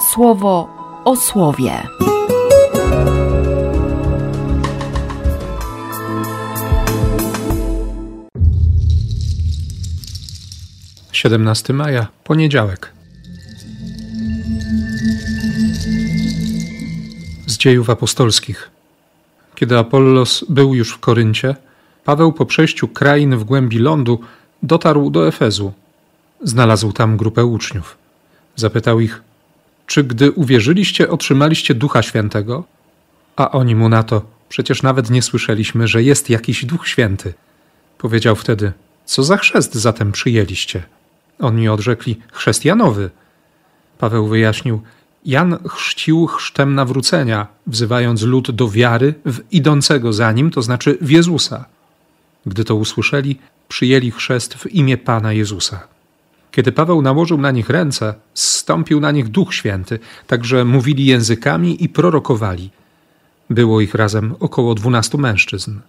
słowo o słowie. 17 maja, poniedziałek. Z dziejów apostolskich. Kiedy Apollos był już w Koryncie, Paweł po przejściu krain w głębi lądu dotarł do Efezu. Znalazł tam grupę uczniów. Zapytał ich, czy gdy uwierzyliście, otrzymaliście Ducha Świętego? A oni mu na to, przecież nawet nie słyszeliśmy, że jest jakiś Duch Święty. Powiedział wtedy, co za chrzest zatem przyjęliście? Oni odrzekli, chrześcijanowy. Paweł wyjaśnił, Jan chrzcił chrztem nawrócenia, wzywając lud do wiary w idącego za nim, to znaczy w Jezusa. Gdy to usłyszeli, przyjęli chrzest w imię Pana Jezusa. Kiedy Paweł nałożył na nich ręce, zstąpił na nich Duch Święty, także mówili językami i prorokowali. Było ich razem około dwunastu mężczyzn.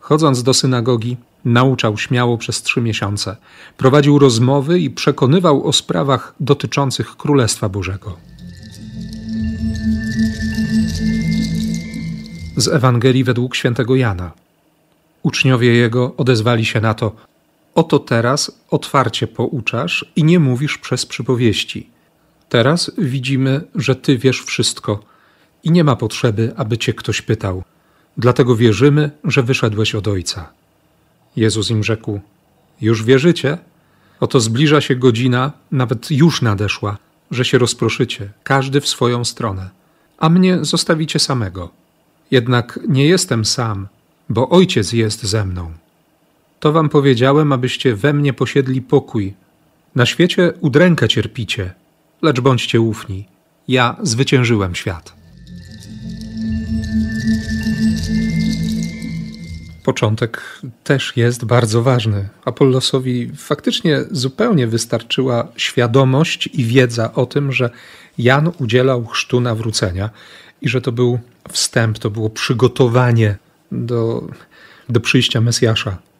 Chodząc do synagogi, nauczał śmiało przez trzy miesiące, prowadził rozmowy i przekonywał o sprawach dotyczących Królestwa Bożego. Z Ewangelii według świętego Jana. Uczniowie jego odezwali się na to: Oto teraz otwarcie pouczasz i nie mówisz przez przypowieści. Teraz widzimy, że ty wiesz wszystko i nie ma potrzeby, aby cię ktoś pytał. Dlatego wierzymy, że wyszedłeś od Ojca. Jezus im rzekł: Już wierzycie? Oto zbliża się godzina, nawet już nadeszła, że się rozproszycie, każdy w swoją stronę, a mnie zostawicie samego. Jednak nie jestem sam, bo Ojciec jest ze mną. To wam powiedziałem, abyście we mnie posiedli pokój. Na świecie udrękę cierpicie, lecz bądźcie ufni. Ja zwyciężyłem świat. Początek też jest bardzo ważny. Apollosowi faktycznie zupełnie wystarczyła świadomość i wiedza o tym, że Jan udzielał chrztu nawrócenia i że to był wstęp, to było przygotowanie do, do przyjścia Mesjasza.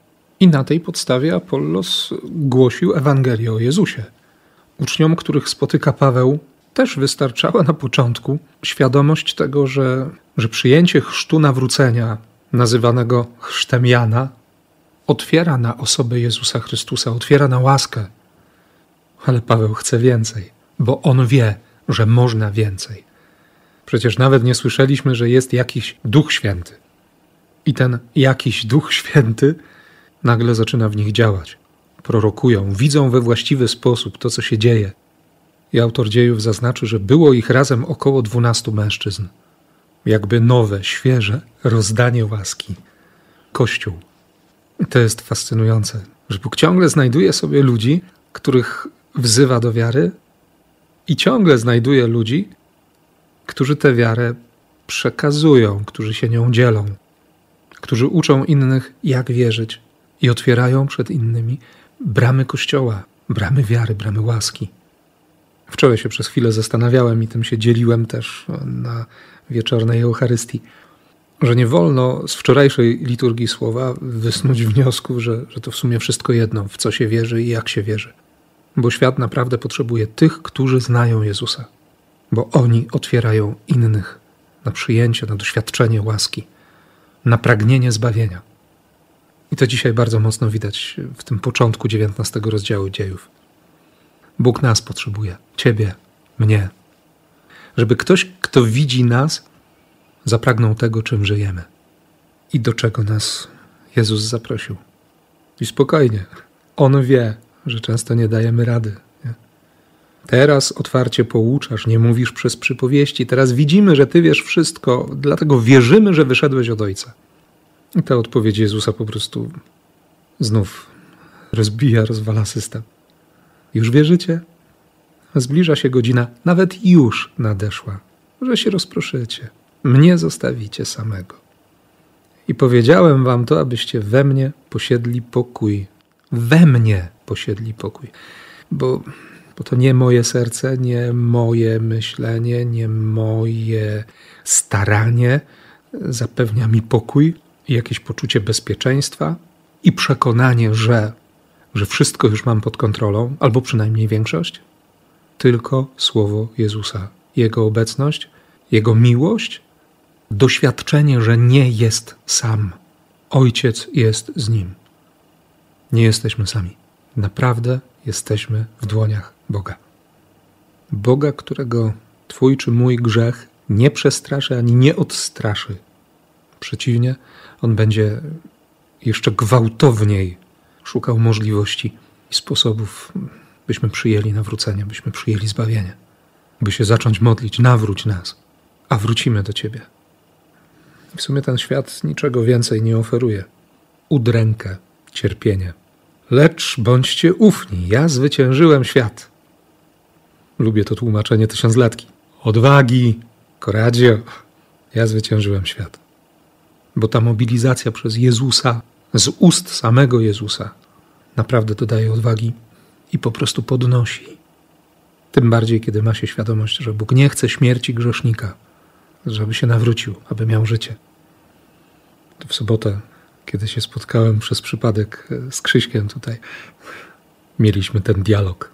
I na tej podstawie Apollos głosił Ewangelię o Jezusie. Uczniom, których spotyka Paweł, też wystarczała na początku świadomość tego, że, że przyjęcie chrztu nawrócenia, nazywanego chrztem Jana, otwiera na osobę Jezusa Chrystusa, otwiera na łaskę. Ale Paweł chce więcej, bo on wie, że można więcej. Przecież nawet nie słyszeliśmy, że jest jakiś Duch Święty. I ten jakiś Duch Święty nagle zaczyna w nich działać. Prorokują, widzą we właściwy sposób to, co się dzieje. I autor dziejów zaznaczy, że było ich razem około dwunastu mężczyzn. Jakby nowe, świeże rozdanie łaski. Kościół. To jest fascynujące, że Bóg ciągle znajduje sobie ludzi, których wzywa do wiary i ciągle znajduje ludzi, którzy tę wiarę przekazują, którzy się nią dzielą, którzy uczą innych, jak wierzyć i otwierają przed innymi bramy Kościoła, bramy wiary, bramy łaski. Wczoraj się przez chwilę zastanawiałem i tym się dzieliłem też na wieczornej Eucharystii, że nie wolno z wczorajszej liturgii słowa wysnuć wniosku, że, że to w sumie wszystko jedno, w co się wierzy i jak się wierzy. Bo świat naprawdę potrzebuje tych, którzy znają Jezusa, bo oni otwierają innych na przyjęcie, na doświadczenie łaski, na pragnienie zbawienia. I to dzisiaj bardzo mocno widać w tym początku XIX rozdziału dziejów. Bóg nas potrzebuje, Ciebie, mnie. Żeby ktoś, kto widzi nas, zapragnął tego, czym żyjemy i do czego nas Jezus zaprosił. I spokojnie, On wie, że często nie dajemy rady. Nie? Teraz otwarcie pouczasz, nie mówisz przez przypowieści. Teraz widzimy, że Ty wiesz wszystko, dlatego wierzymy, że wyszedłeś od Ojca. Ta odpowiedź Jezusa po prostu znów rozbija, rozwala system. Już wierzycie? Zbliża się godzina, nawet już nadeszła, że się rozproszycie. Mnie zostawicie samego. I powiedziałem wam to, abyście we mnie posiedli pokój. We mnie posiedli pokój. Bo, bo to nie moje serce, nie moje myślenie, nie moje staranie zapewnia mi pokój jakieś poczucie bezpieczeństwa i przekonanie, że że wszystko już mam pod kontrolą, albo przynajmniej większość, tylko słowo Jezusa. Jego obecność, Jego miłość, doświadczenie, że nie jest sam. Ojciec jest z nim. Nie jesteśmy sami. Naprawdę jesteśmy w dłoniach Boga. Boga, którego Twój czy mój grzech nie przestraszy ani nie odstraszy. Przeciwnie, on będzie jeszcze gwałtowniej szukał możliwości i sposobów, byśmy przyjęli nawrócenie, byśmy przyjęli zbawienie, by się zacząć modlić, nawróć nas, a wrócimy do Ciebie. W sumie ten świat niczego więcej nie oferuje. Udrękę, cierpienie. Lecz bądźcie ufni, ja zwyciężyłem świat. Lubię to tłumaczenie tysiąclatki. Odwagi, coraggio, ja zwyciężyłem świat. Bo ta mobilizacja przez Jezusa, z ust samego Jezusa, naprawdę dodaje odwagi i po prostu podnosi. Tym bardziej, kiedy ma się świadomość, że Bóg nie chce śmierci grzesznika, żeby się nawrócił, aby miał życie. W sobotę, kiedy się spotkałem przez przypadek z Krzyśkiem tutaj, mieliśmy ten dialog.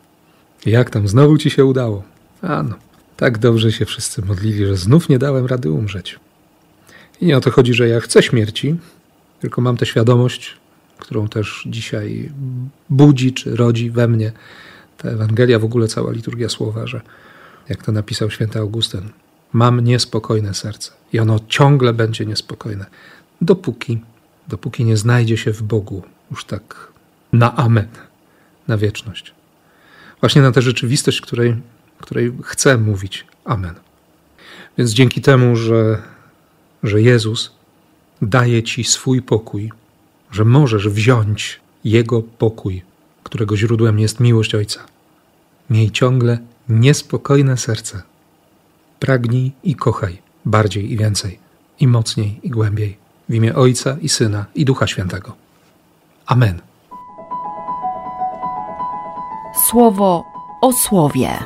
Jak tam, znowu ci się udało? A no, tak dobrze się wszyscy modlili, że znów nie dałem rady umrzeć. I nie o to chodzi, że ja chcę śmierci, tylko mam tę świadomość, którą też dzisiaj budzi czy rodzi we mnie ta Ewangelia, w ogóle cała liturgia słowa, że jak to napisał święty Augustyn, mam niespokojne serce i ono ciągle będzie niespokojne, dopóki, dopóki nie znajdzie się w Bogu już tak na amen, na wieczność. Właśnie na tę rzeczywistość, której, której chcę mówić amen. Więc dzięki temu, że, że Jezus daje ci swój pokój, że możesz wziąć Jego pokój, którego źródłem jest miłość Ojca. Miej ciągle niespokojne serce. Pragnij i kochaj bardziej i więcej, i mocniej i głębiej, w imię Ojca i Syna i Ducha Świętego. Amen. Słowo o słowie.